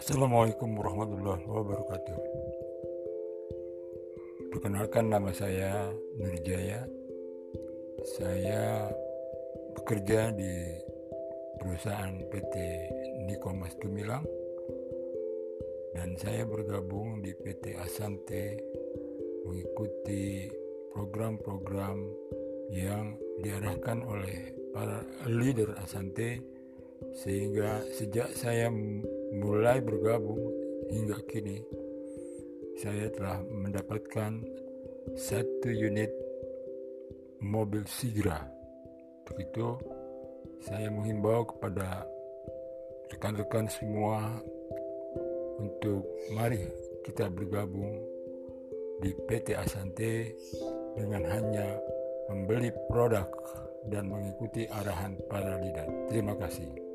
Assalamualaikum warahmatullahi wabarakatuh. Perkenalkan nama saya Nurjaya. Saya bekerja di perusahaan PT Nikomas Gemilang dan saya bergabung di PT Asante mengikuti program-program yang diarahkan oleh para leader Asante sehingga sejak saya mulai bergabung hingga kini saya telah mendapatkan satu unit mobil Sigra begitu saya menghimbau kepada rekan-rekan semua untuk mari kita bergabung di PT Asante dengan hanya membeli produk dan mengikuti arahan para leader. Terima kasih.